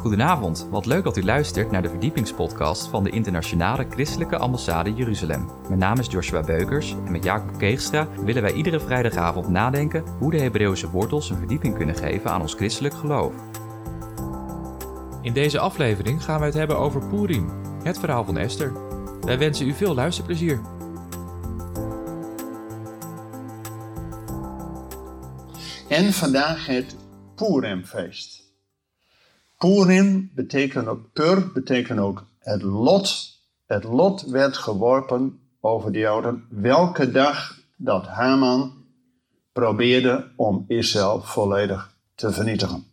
Goedenavond, wat leuk dat u luistert naar de verdiepingspodcast van de Internationale Christelijke Ambassade Jeruzalem. Mijn naam is Joshua Beukers en met Jacob Keegstra willen wij iedere vrijdagavond nadenken hoe de Hebreeuwse wortels een verdieping kunnen geven aan ons christelijk geloof. In deze aflevering gaan we het hebben over Purim, het verhaal van Esther. Wij wensen u veel luisterplezier. En vandaag het Purimfeest. Purim betekent ook, Pur betekent ook het lot. Het lot werd geworpen over de Joden welke dag dat Haman probeerde om Israël volledig te vernietigen.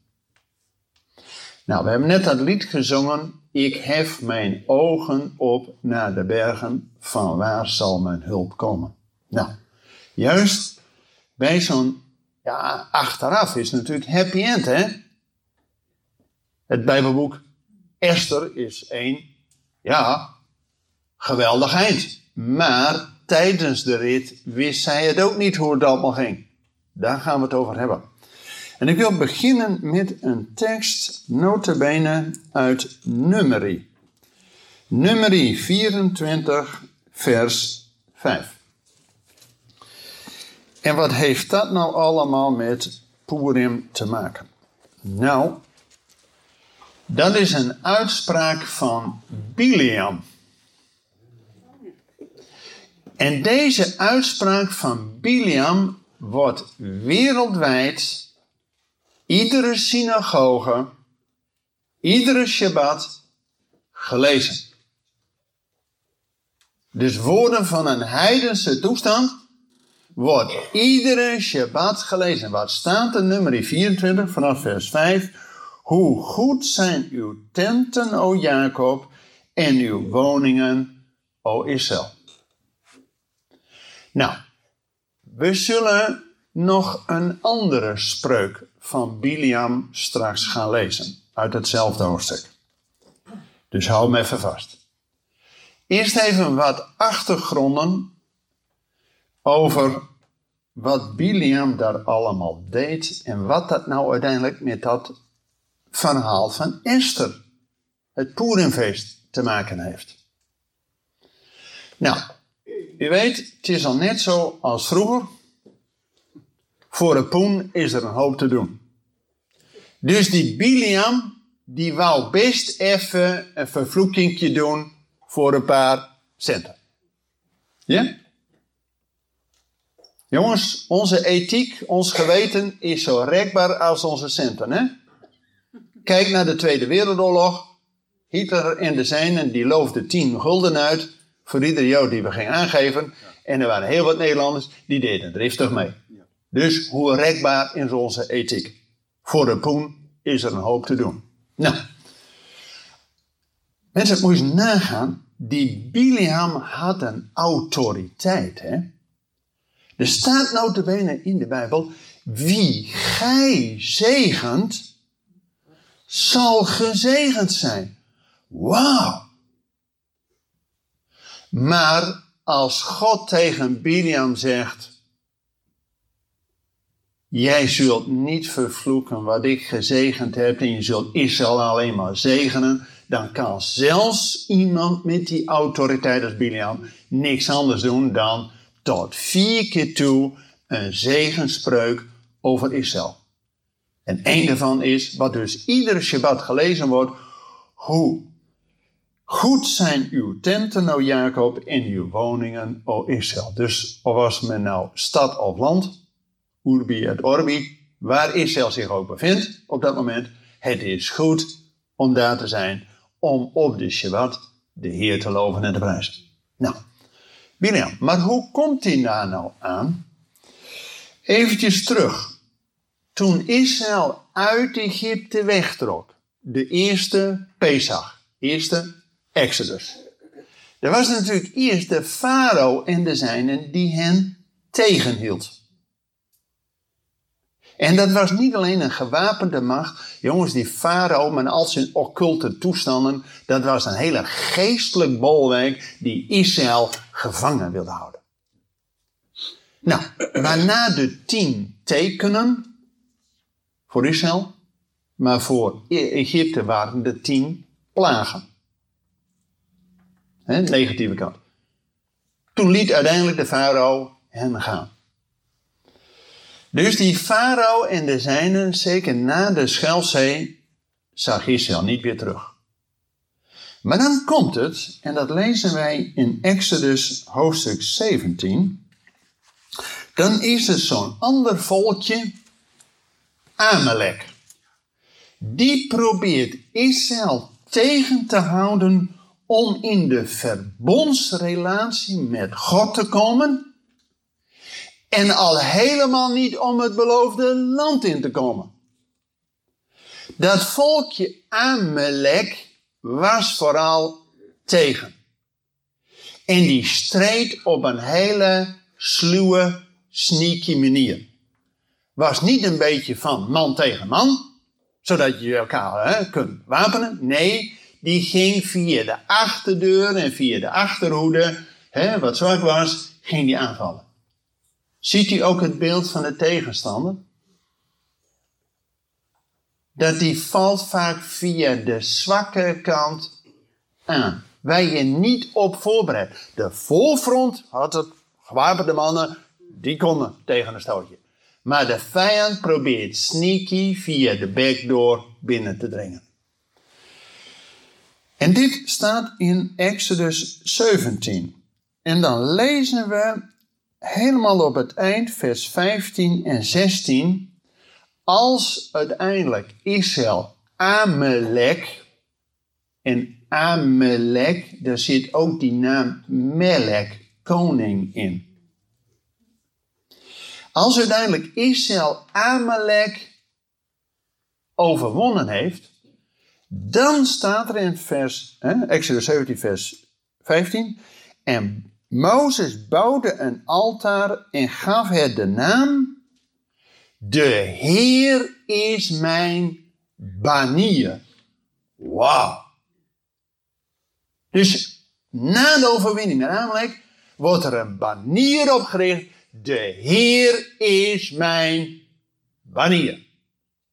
Nou, we hebben net dat lied gezongen. Ik hef mijn ogen op naar de bergen, van waar zal mijn hulp komen? Nou, juist bij zo'n, ja, achteraf is natuurlijk happy end, hè? Het Bijbelboek Esther is één, ja, geweldig eind. Maar tijdens de rit wist zij het ook niet hoe het allemaal ging. Daar gaan we het over hebben. En ik wil beginnen met een tekst, notabene uit Numeri. Numeri 24, vers 5. En wat heeft dat nou allemaal met Purim te maken? Nou, dat is een uitspraak van Biliam. En deze uitspraak van Biliam wordt wereldwijd, iedere synagoge, iedere Shabbat gelezen. Dus woorden van een heidense toestand wordt iedere Shabbat gelezen. Wat staat in nummer 24 vanaf vers 5? Hoe goed zijn uw tenten, o Jacob, en uw woningen, o Israël. Nou, we zullen nog een andere spreuk van Biliam straks gaan lezen, uit hetzelfde hoofdstuk. Dus hou me even vast. Eerst even wat achtergronden over wat Biliam daar allemaal deed en wat dat nou uiteindelijk met dat verhaal van Esther, het Purimfeest, te maken heeft. Nou, u weet, het is al net zo als vroeger. Voor een poen is er een hoop te doen. Dus die Biliam, die wou best even een vervloekingje doen voor een paar centen. Ja? Jongens, onze ethiek, ons geweten is zo rekbaar als onze centen, hè? Kijk naar de Tweede Wereldoorlog. Hitler en de zijnen die loofden 10 gulden uit voor iedere Jood die we gingen aangeven. En er waren heel wat Nederlanders die deden driftig mee. Dus hoe rekbaar is onze ethiek? Voor de poen is er een hoop te doen. Nou, mensen, moet je nagaan. Die Biliam had een autoriteit. Hè? Er staat notabene in de Bijbel. Wie gij zegent, zal gezegend zijn. Wauw. Maar als God tegen Biliam zegt: Jij zult niet vervloeken wat ik gezegend heb en je zult Israël alleen maar zegenen, dan kan zelfs iemand met die autoriteit als Biliam niks anders doen dan tot vier keer toe een zegenspreuk over Israël. En één daarvan is, wat dus iedere Shabbat gelezen wordt, hoe goed zijn uw tenten, o Jacob, en uw woningen, o Israël. Dus of was men nou stad of land, Urbi et Orbi, waar Israël zich ook bevindt op dat moment, het is goed om daar te zijn, om op de Shabbat de Heer te loven en te prijzen. Nou, Biliam, maar hoe komt hij daar nou aan? Eventjes terug toen Israël uit Egypte wegtrok, de eerste Pesach, eerste Exodus. Er was natuurlijk eerst de farao en de zijnen die hen tegenhield. En dat was niet alleen een gewapende macht. Jongens, die farao met al zijn occulte toestanden, dat was een hele geestelijk bolwerk die Israël gevangen wilde houden. Nou, waarna de tien tekenen voor Israël Maar voor E- Egypte waren de tien plagen. Hè, negatieve kant. Toen liet uiteindelijk de farao hen gaan. Dus die farao en de zijnen, zeker na de Schelzee, zag Israël niet weer terug. Maar dan komt het, en dat lezen wij in Exodus hoofdstuk 17. Dan is er zo'n ander volkje, Amalek. Die probeert Israël tegen te houden om in de verbondsrelatie met God te komen. En al helemaal niet om het beloofde land in te komen. Dat volkje Amalek was vooral tegen. En die streed op een hele sluwe, sneaky manier. Was niet een beetje van man tegen man, zodat je elkaar hè, kunt wapenen. Nee, die ging via de achterdeur en via de achterhoede, hè, wat zwak was, ging die aanvallen. Ziet u ook het beeld van de tegenstander? Dat die valt vaak via de zwakke kant aan. Waar je niet op voorbereidt. De voorfront had het gewapende mannen, die konden tegen een stootje. Maar de vijand probeert sneaky via de backdoor binnen te dringen. En dit staat in Exodus 17. En dan lezen we helemaal op het eind, vers 15 en 16. Als uiteindelijk Israël Amalek, en Amalek, daar zit ook die naam Melek, koning in. Als uiteindelijk Israël Amalek overwonnen heeft, dan staat er in vers, Exodus 17, vers 15. En Mozes bouwde een altaar en gaf het de naam. De Heer is mijn banier. Wauw. Dus na de overwinning met Amalek wordt er een banier opgericht. De Heer is mijn banier.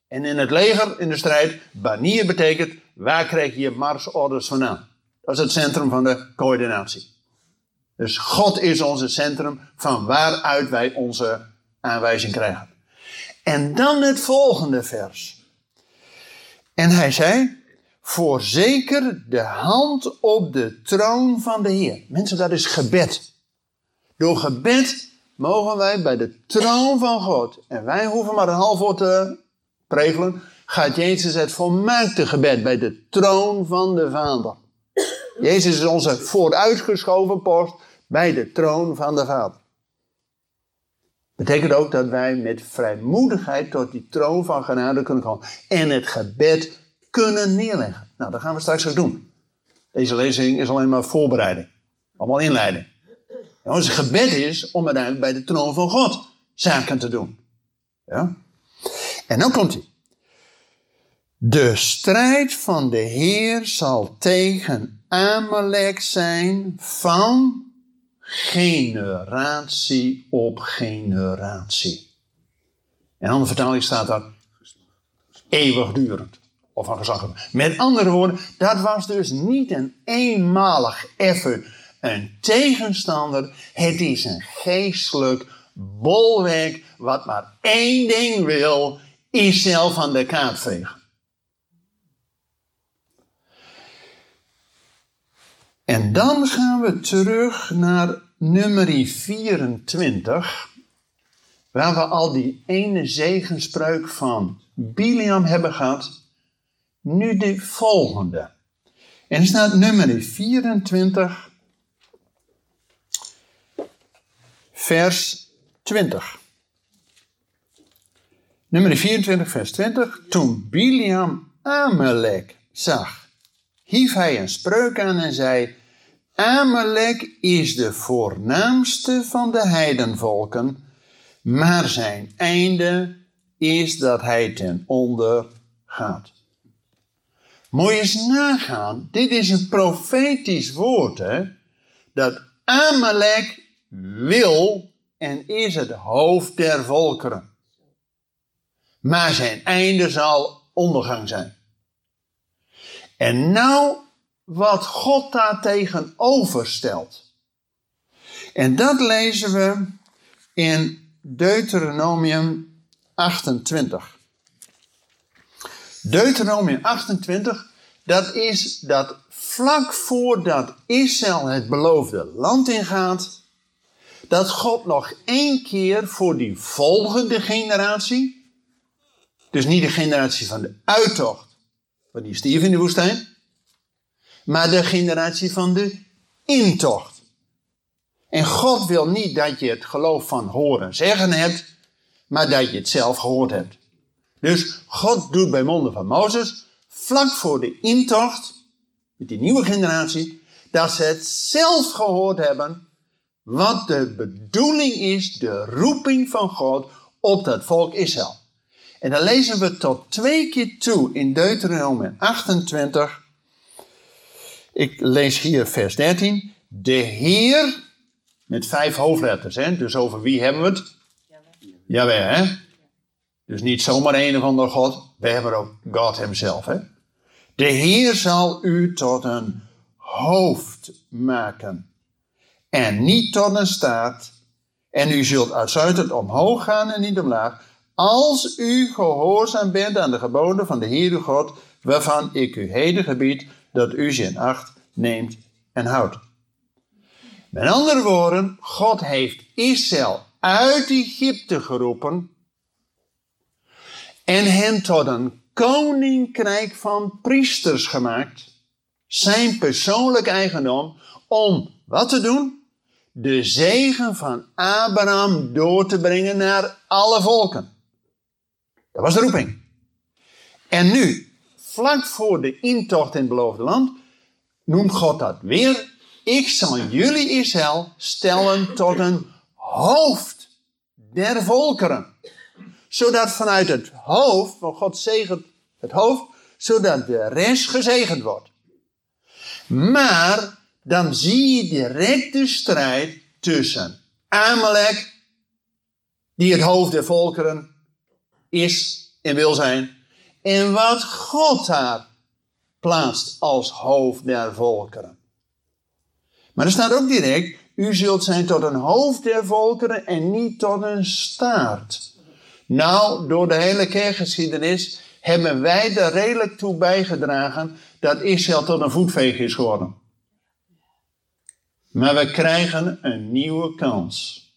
En in het leger, in de strijd, banier betekent, waar krijg je marsorders vandaan? Dat is het centrum van de coördinatie. Dus God is onze centrum van waaruit wij onze aanwijzing krijgen. En dan het volgende vers. En hij zei, voorzeker de hand op de troon van de Heer. Mensen, dat is gebed. Door gebed mogen wij bij de troon van God, en wij hoeven maar een half woord te pregelen, gaat Jezus het volmaakte gebed bij de troon van de Vader. Jezus is onze vooruitgeschoven post bij de troon van de Vader. Betekent ook dat wij met vrijmoedigheid tot die troon van genade kunnen komen en het gebed kunnen neerleggen. Nou, dat gaan we straks ook doen. Deze lezing is alleen maar voorbereiding, allemaal inleiding. Nou, ons gebed is om uiteindelijk bij de troon van God zaken te doen. Ja? En dan komt hij. De strijd van de Heer zal tegen Amalek zijn van generatie op generatie. En andere vertaling staat daar eeuwigdurend. Of een gezag. Met andere woorden, dat was dus niet een eenmalig even een tegenstander. Het is een geestelijk bolwerk wat maar één ding wil, Israël van de kaart vegen. En dan gaan we terug naar nummer 24, waar we al die ene zegenspreuk van Biliam hebben gehad. Nu de volgende. En staat nummer 24, vers 20. Nummer 24, vers 20. Toen Biliam Amalek zag, hief hij een spreuk aan en zei: Amalek is de voornaamste van de heidenvolken, maar zijn einde is dat hij ten onder gaat. Je eens nagaan, dit is een profetisch woord, hè? Dat Amalek wil en is het hoofd der volkeren. Maar zijn einde zal ondergang zijn. En nou wat God daar tegenover stelt. En dat lezen we in Deuteronomium 28. Deuteronomium 28, dat is dat vlak voordat Israël het beloofde land ingaat, dat God nog één keer voor die volgende generatie, dus niet de generatie van de uittocht, van die stierf in de woestijn, maar de generatie van de intocht. En God wil niet dat je het geloof van horen zeggen hebt, maar dat je het zelf gehoord hebt. Dus God doet bij monden van Mozes, vlak voor de intocht, met die nieuwe generatie, dat ze het zelf gehoord hebben, wat de bedoeling is, de roeping van God op dat volk Israël. En dan lezen we tot twee keer toe in Deuteronomium 28. Ik lees hier vers 13. De Heer, met vijf hoofdletters, hè? dus over wie hebben we het? Jawel, hè? Dus niet zomaar een of ander God, we hebben ook God hemzelf. Hè? De Heer zal u tot een hoofd maken en niet tot een staart. En u zult uitsluitend omhoog gaan en niet omlaag, als u gehoorzaam bent aan de geboden van de Heere God, waarvan ik u heden gebied dat u ze in acht neemt en houdt. Met andere woorden, God heeft Israël uit Egypte geroepen en hen tot een koninkrijk van priesters gemaakt, zijn persoonlijk eigendom, om wat te doen? De zegen van Abraham door te brengen naar alle volken. Dat was de roeping. En nu, vlak voor de intocht in het beloofde land, noemt God dat weer. Ik zal jullie Israël stellen tot een hoofd der volkeren. Zodat vanuit het hoofd, van God zegent het hoofd, zodat de rest gezegend wordt. Maar dan zie je direct de strijd tussen Amalek, die het hoofd der volkeren is en wil zijn, en wat God daar plaatst als hoofd der volkeren. Maar er staat ook direct, u zult zijn tot een hoofd der volkeren en niet tot een staart. Nou, door de hele kerkgeschiedenis hebben wij er redelijk toe bijgedragen dat Israël tot een voetveeg is geworden. Maar we krijgen een nieuwe kans.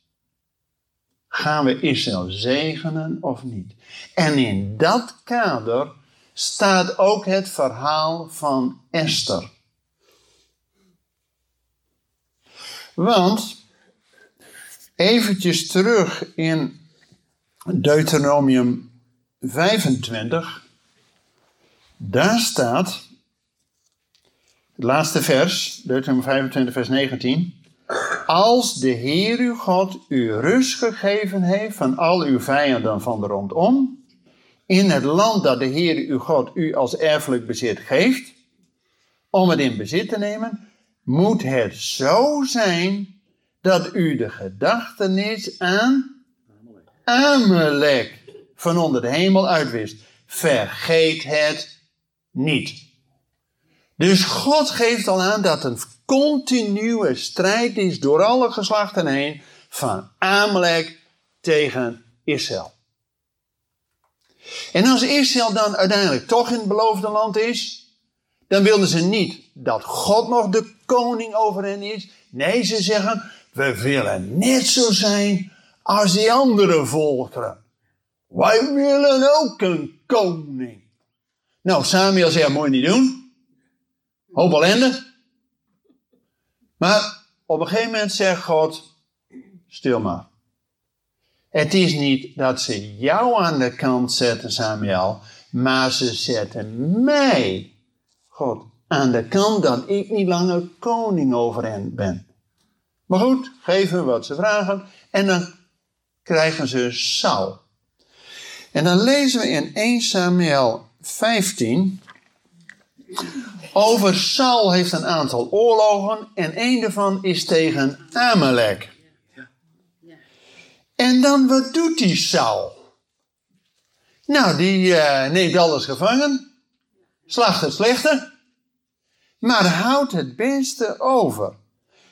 Gaan we Israël zegenen of niet? En in dat kader staat ook het verhaal van Esther. Want, eventjes terug in Deuteronomium 25, daar staat, het laatste vers, Deuteronomium 25, vers 19. Als de Heer uw God u rust gegeven heeft van al uw vijanden van de rondom, in het land dat de Heer uw God u als erfelijk bezit geeft, om het in bezit te nemen, moet het zo zijn dat u de gedachtenis aan Amalek van onder de hemel uitwist. Vergeet het niet. Dus God geeft al aan dat een continue strijd is door alle geslachten heen van Amalek tegen Israël. En als Israël dan uiteindelijk toch in het beloofde land is, dan wilden ze niet dat God nog de koning over hen is. Nee, ze zeggen, we willen net zo zijn als die andere volkeren. Wij willen ook een koning. Nou, Samuel zei, je niet doen. Hoop ellende. Maar op een gegeven moment zegt God, stil maar. Het is niet dat ze jou aan de kant zetten, Samuel, maar ze zetten mij, God, aan de kant dat ik niet langer koning over hen ben. Maar goed, geven wat ze vragen en dan krijgen ze Saul. En dan lezen we in 1 Samuel 15 over Saul heeft een aantal oorlogen en een daarvan is tegen Amalek. En dan wat doet die Saul? Nou, die uh, neemt alles gevangen, slacht het slechte, maar houdt het beste over.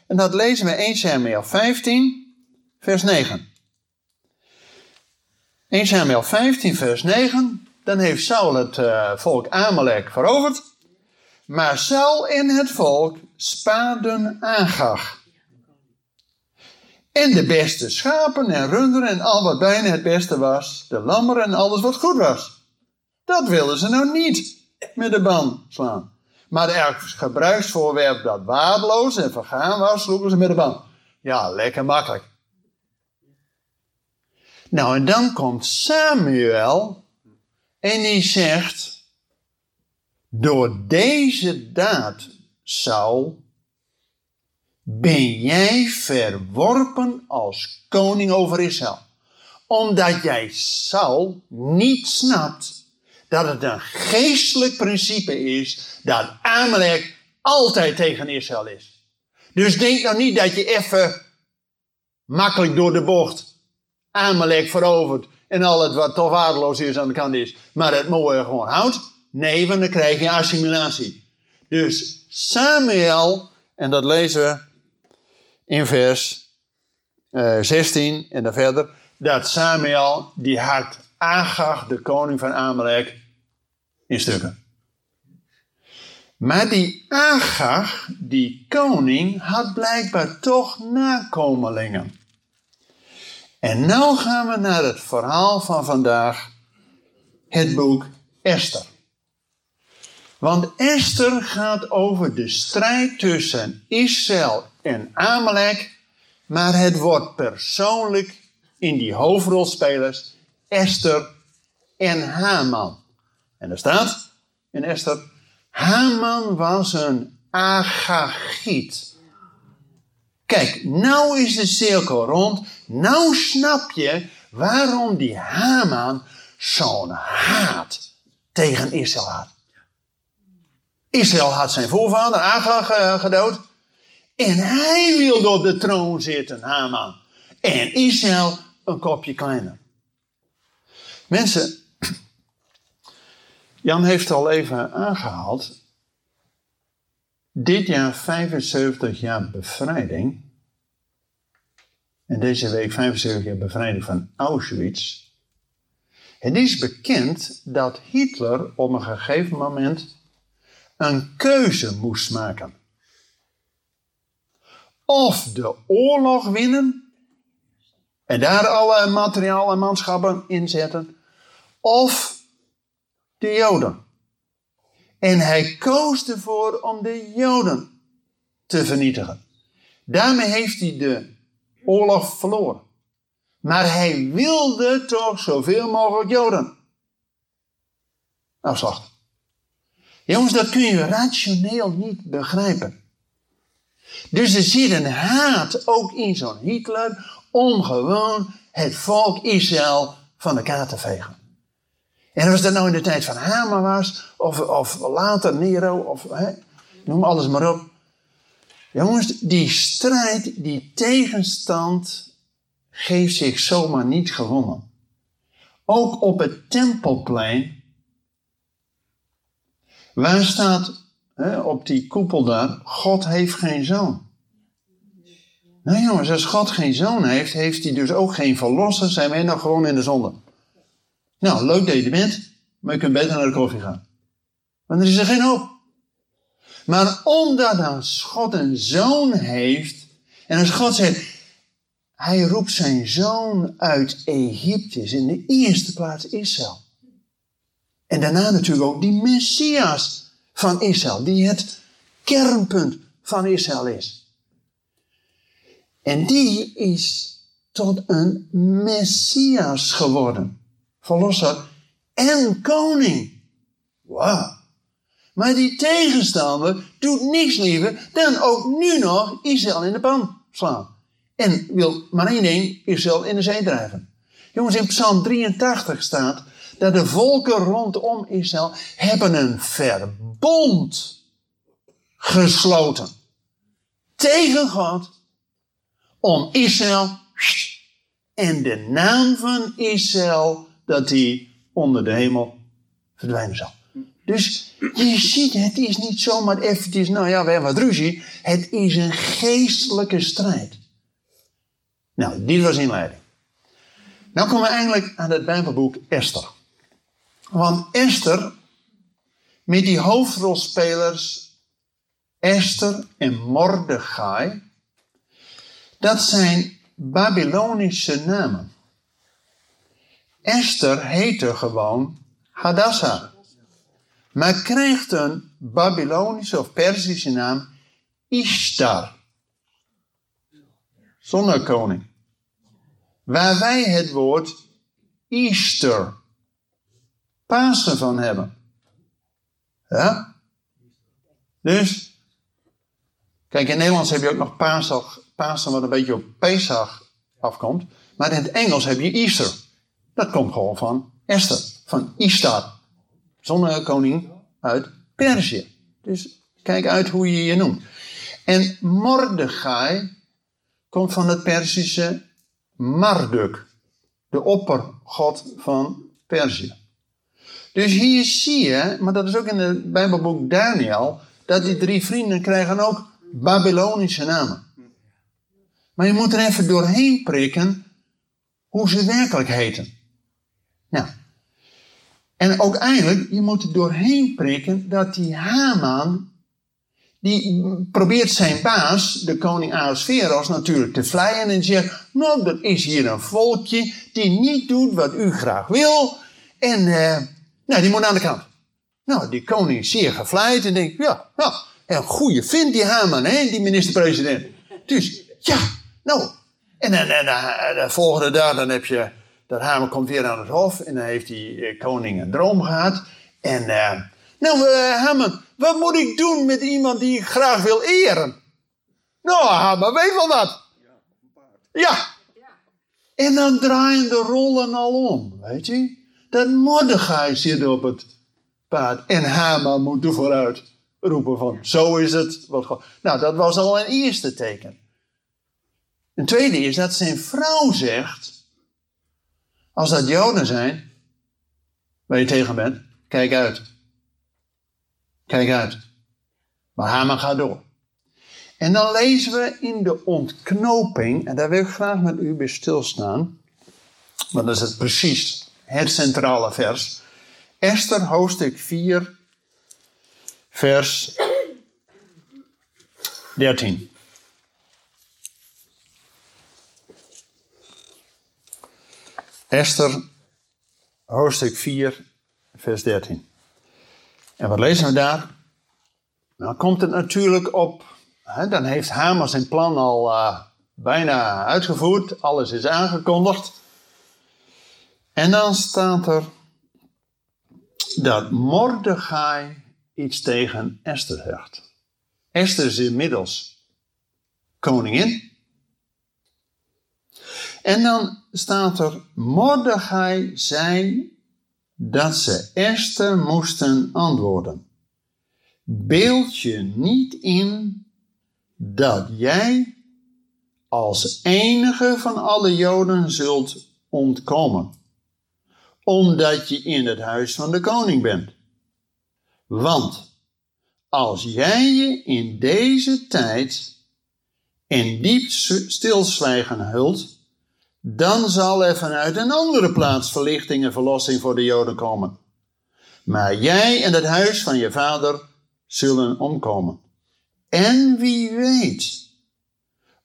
En dat lezen we 1 Samuel 15, vers 9. 1 Samuel 15, vers 9. Dan heeft Saul het uh, volk Amalek veroverd. Maar Saul en het volk spaden Agag. En de beste schapen en runderen en al wat bijna het beste was, de lammeren en alles wat goed was. Dat wilden ze nou niet met de ban slaan. Maar elk gebruiksvoorwerp dat waardeloos en vergaan was, sloegen ze met de ban. Ja, lekker makkelijk. Nou, en dan komt Samuel en die zegt, door deze daad, Saul, ben jij verworpen als koning over Israël. Omdat jij, Saul, niet snapt dat het een geestelijk principe is dat Amalek altijd tegen Israël is. Dus denk nou niet dat je even makkelijk door de bocht Amalek verovert en al het wat toch waardeloos is aan de kant is, maar het mooie gewoon houdt. Nee, want dan krijg je assimilatie. Dus Samuel, en dat lezen we in vers uh, eh, 16 en dan verder, dat Samuel die hakt Agag, de koning van Amalek, in stukken. Maar die Agag, die koning, had blijkbaar toch nakomelingen. En nu gaan we naar het verhaal van vandaag, het boek Esther. Want Esther gaat over de strijd tussen Israël en Amalek, maar het wordt persoonlijk in die hoofdrolspelers Esther en Haman. En er staat in Esther, Haman was een Agagiet. Kijk, nou is de cirkel rond. Nou snap je waarom die Haman zo'n haat tegen Israël had. Israël had zijn voorvader Agag eh, gedood. En hij wilde op de troon zitten, Haman. En Israël een kopje kleiner. Mensen, Jan heeft al even aangehaald. Dit jaar 75 jaar bevrijding. En deze week 75 jaar bevrijding van Auschwitz. Het is bekend dat Hitler op een gegeven moment een keuze moest maken. Of de oorlog winnen en daar alle materiaal en manschappen inzetten, of de Joden. En hij koos ervoor om de Joden te vernietigen. Daarmee heeft hij de oorlog verloren. Maar hij wilde toch zoveel mogelijk Joden afslachten. Jongens, dat kun je rationeel niet begrijpen. Dus er zit een haat ook in zo'n Hitler om gewoon het volk Israël van de kaart te vegen. En als dat nou in de tijd van Haman was, of, of later Nero, of hè, noem alles maar op. Jongens, die strijd, die tegenstand geeft zich zomaar niet gewonnen. Ook op het tempelplein, waar staat hè, op die koepel daar, God heeft geen zoon. Nou jongens, als God geen zoon heeft, heeft hij dus ook geen verlosser, zijn wij nog gewoon in de zonde. Nou, leuk dat je bent, maar je kunt beter naar de koffie gaan. Want er is er geen hoop. Maar omdat als God een zoon heeft, en als God zegt, hij roept zijn zoon uit Egypte, in de eerste plaats Israël. En daarna natuurlijk ook die Messias van Israël, die het kernpunt van Israël is. En die is tot een Messias geworden verlosser en koning. Wauw. Maar die tegenstander doet niks liever dan ook nu nog Israël in de pan slaan. En wil maar één ding, Israël in de zee drijven. Jongens, in Psalm 83 staat dat de volken rondom Israël hebben een verbond gesloten tegen God om Israël en de naam van Israël dat hij onder de hemel verdwijnen zal. Dus je ziet, het is niet zomaar eventjes, nou ja, we hebben wat ruzie. Het is een geestelijke strijd. Nou, dit was inleiding. Nou komen we eigenlijk aan het Bijbelboek Esther. Want Esther, met die hoofdrolspelers Esther en Mordechai, dat zijn Babylonische namen. Esther heette gewoon Hadassah, maar krijgt een Babylonische of Perzische naam Ishtar. Zonnekoning. Waar wij het woord Easter, Pasen van hebben. Ja? Dus, kijk, in Nederlands heb je ook nog Pasen, Pasen wat een beetje op Pesach afkomt. Maar in het Engels heb je Easter. Dat komt gewoon van Esther, van Ishtar. Zonnekoning uit Perzië. Dus kijk uit hoe je je noemt. En Mordechai komt van het Perzische Marduk, de oppergod van Perzië. Dus hier zie je, maar dat is ook in het Bijbelboek Daniel, dat die drie vrienden krijgen ook Babylonische namen. Maar je moet er even doorheen prikken hoe ze werkelijk heten. Nou, en ook eigenlijk, je moet er doorheen prikken dat die Haman die probeert zijn baas, de koning Ahasveros, natuurlijk te vleien en zegt, nou, er is hier een volkje die niet doet wat u graag wil en uh, nou, die moet aan de kant. Nou, die koning is zeer gevleid en denkt, ja, nou, een goede vindt die Haman, hè, die minister-president. Dus, ja, nou, en dan de volgende dag, dan heb je, dat Haman komt weer aan het hof en dan heeft die eh, koning een droom gehad en... Uh, nou, uh, Haman, wat moet ik doen met iemand die ik graag wil eren? Nou, Haman, weet wel wat. Ja. En dan draaien de rollen al om, weet je. Dat Mordechai zit op het paard en Haman moet er vooruit roepen van, zo is het. Wat nou, dat was al een eerste teken. Een tweede is dat zijn vrouw zegt, als dat Joden zijn, waar je tegen bent, kijk uit. Kijk uit. Maar Haman gaat door. En dan lezen we in de ontknoping, en daar wil ik graag met u bij stilstaan, want dat is het precies het centrale vers. Esther hoofdstuk 4, vers 13. Esther, hoofdstuk 4, vers 13. En wat lezen we daar? Dan komt het natuurlijk op. Hè, dan heeft Hamer zijn plan al uh, bijna uitgevoerd. Alles is aangekondigd. En dan staat er dat Mordechai iets tegen Esther zegt. Esther is inmiddels koningin. En dan staat er, Mordechai zei dat ze Esther moesten antwoorden. Beeld je niet in dat jij als enige van alle Joden zult ontkomen, omdat je in het huis van de koning bent. Want als jij je in deze tijd in diep stilzwijgen hult, dan zal er vanuit een andere plaats verlichting en verlossing voor de Joden komen. Maar jij en het huis van je vader zullen omkomen. En wie weet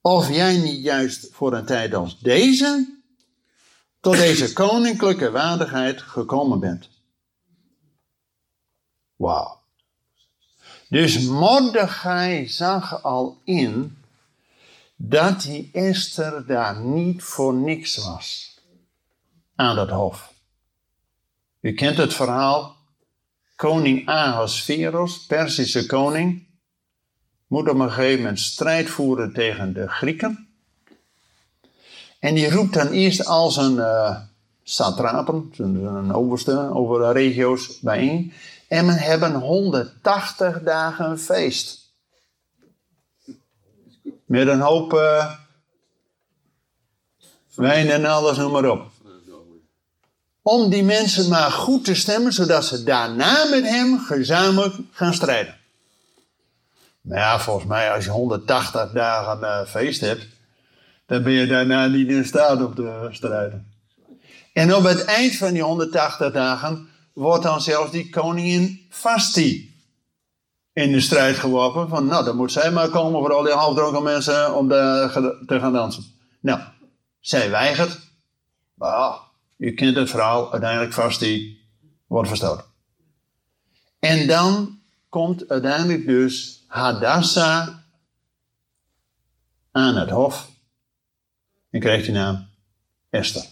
of jij niet juist voor een tijd als deze tot deze koninklijke waardigheid gekomen bent. Wauw. Dus Mordechai zag al in dat die Esther daar niet voor niks was aan dat hof. U kent het verhaal. Koning Ahasveros, Persische koning, moet op een gegeven moment strijd voeren tegen de Grieken. En die roept dan eerst al zijn uh, satrapen, zijn overste over de regio's bijeen. En men hebben 180 dagen een feest. Met een hoop uh, wijn en alles, noem maar op. om die mensen maar goed te stemmen, zodat ze daarna met hem gezamenlijk gaan strijden. Maar ja, volgens mij als je 180 dagen feest hebt, dan ben je daarna niet in staat om te strijden. En op het eind van die 180 dagen wordt dan zelfs die koningin Vasti in de strijd geworpen. Van nou, dan moet zij maar komen voor al die halfdronken mensen om de, te gaan dansen. Nou, zij weigert. Maar je kent het verhaal, uiteindelijk Vasti wordt verstoten. En dan komt uiteindelijk dus Hadassah aan het hof en krijgt die naam Esther.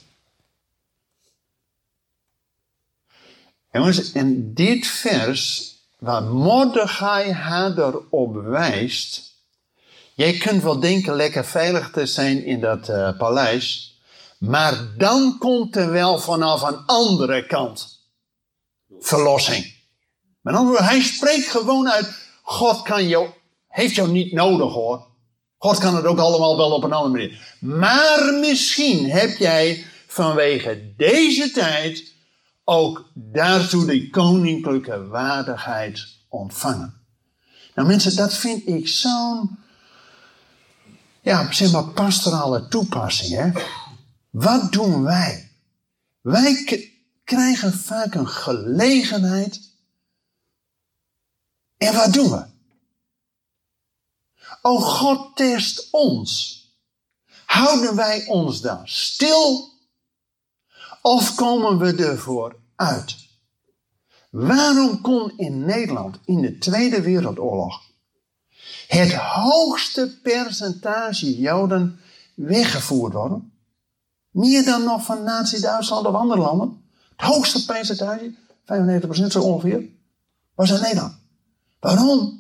Jongens, en dit vers, waar Mordechai haar erop wijst. Jij kunt wel denken lekker veilig te zijn in dat uh, paleis. Maar dan komt er wel vanaf een andere kant verlossing. Andere woorden, hij spreekt gewoon uit: God kan jou, heeft jou niet nodig hoor. God kan het ook allemaal wel op een andere manier. Maar misschien heb jij vanwege deze tijd ook daartoe de koninklijke waardigheid ontvangen. Nou mensen, dat vind ik zo'n, ja, zeg maar pastorale toepassing. Hè? Wat doen wij? Wij krijgen vaak een gelegenheid. En wat doen we? Oh, God test ons. Houden wij ons dan stil? Of komen we ervoor uit? Waarom kon in Nederland in de Tweede Wereldoorlog het hoogste percentage Joden weggevoerd worden? Meer dan nog van Nazi-Duitsland of andere landen. Het hoogste percentage, 95% zo ongeveer, was in Nederland. Waarom?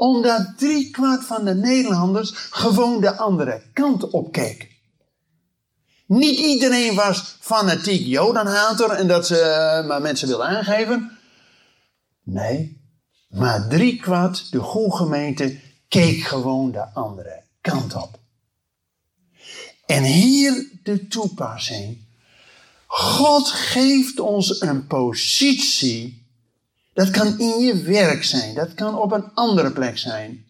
Omdat driekwart van de Nederlanders gewoon de andere kant op keek. Niet iedereen was fanatiek Jodenhater en dat ze uh, maar mensen wilden aangeven. Nee, maar driekwart, de goede gemeente, keek gewoon de andere kant op. En hier de toepassing. God geeft ons een positie. Dat kan in je werk zijn, dat kan op een andere plek zijn.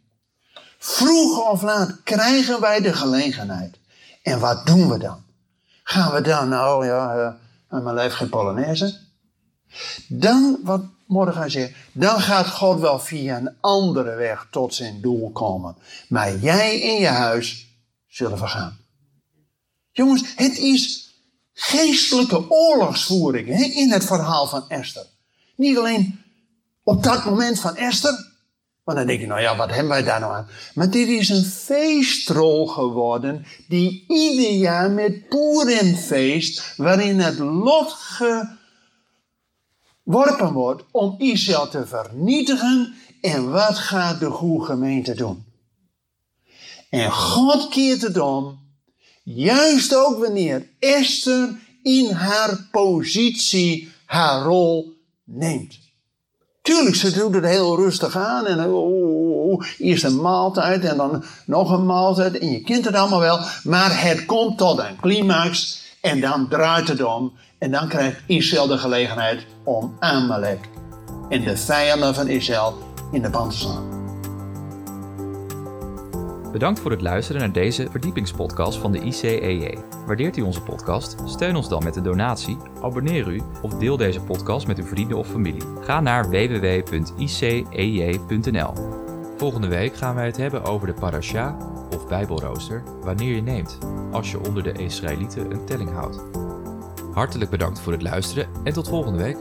Vroeg of laat krijgen wij de gelegenheid. En wat doen we dan? Gaan we dan, nou ja, aan mijn lijf geen Polonaise? Dan, wat Mordechai zegt, dan gaat God wel via een andere weg tot zijn doel komen. Maar jij in je huis zullen vergaan. Jongens, het is geestelijke oorlogsvoering hè, in het verhaal van Esther. Niet alleen op dat moment van Esther. Want dan denk je, nou ja, wat hebben wij daar nou aan? Maar dit is een feestrol geworden die ieder jaar met Purimfeest, waarin het lot geworpen wordt om Israël te vernietigen. En wat gaat de goede gemeente doen? En God keert het om Juist ook wanneer Esther in haar positie haar rol neemt. Tuurlijk, ze doet het heel rustig aan. En oh, oh, oh, eerst een maaltijd en dan nog een maaltijd. En je kent het allemaal wel. Maar het komt tot een climax. En dan draait het om. En dan krijgt Israël de gelegenheid om Amalek en de vijanden van Israël in de band te slaan. Bedankt voor het luisteren naar deze verdiepingspodcast van de ICEJ. Waardeert u onze podcast? Steun ons dan met een donatie, abonneer u of deel deze podcast met uw vrienden of familie. Ga naar www.icej.nl. Volgende week gaan wij het hebben over de parasha of bijbelrooster wanneer je neemt, als je onder de Israëlieten een telling houdt. Hartelijk bedankt voor het luisteren en tot volgende week.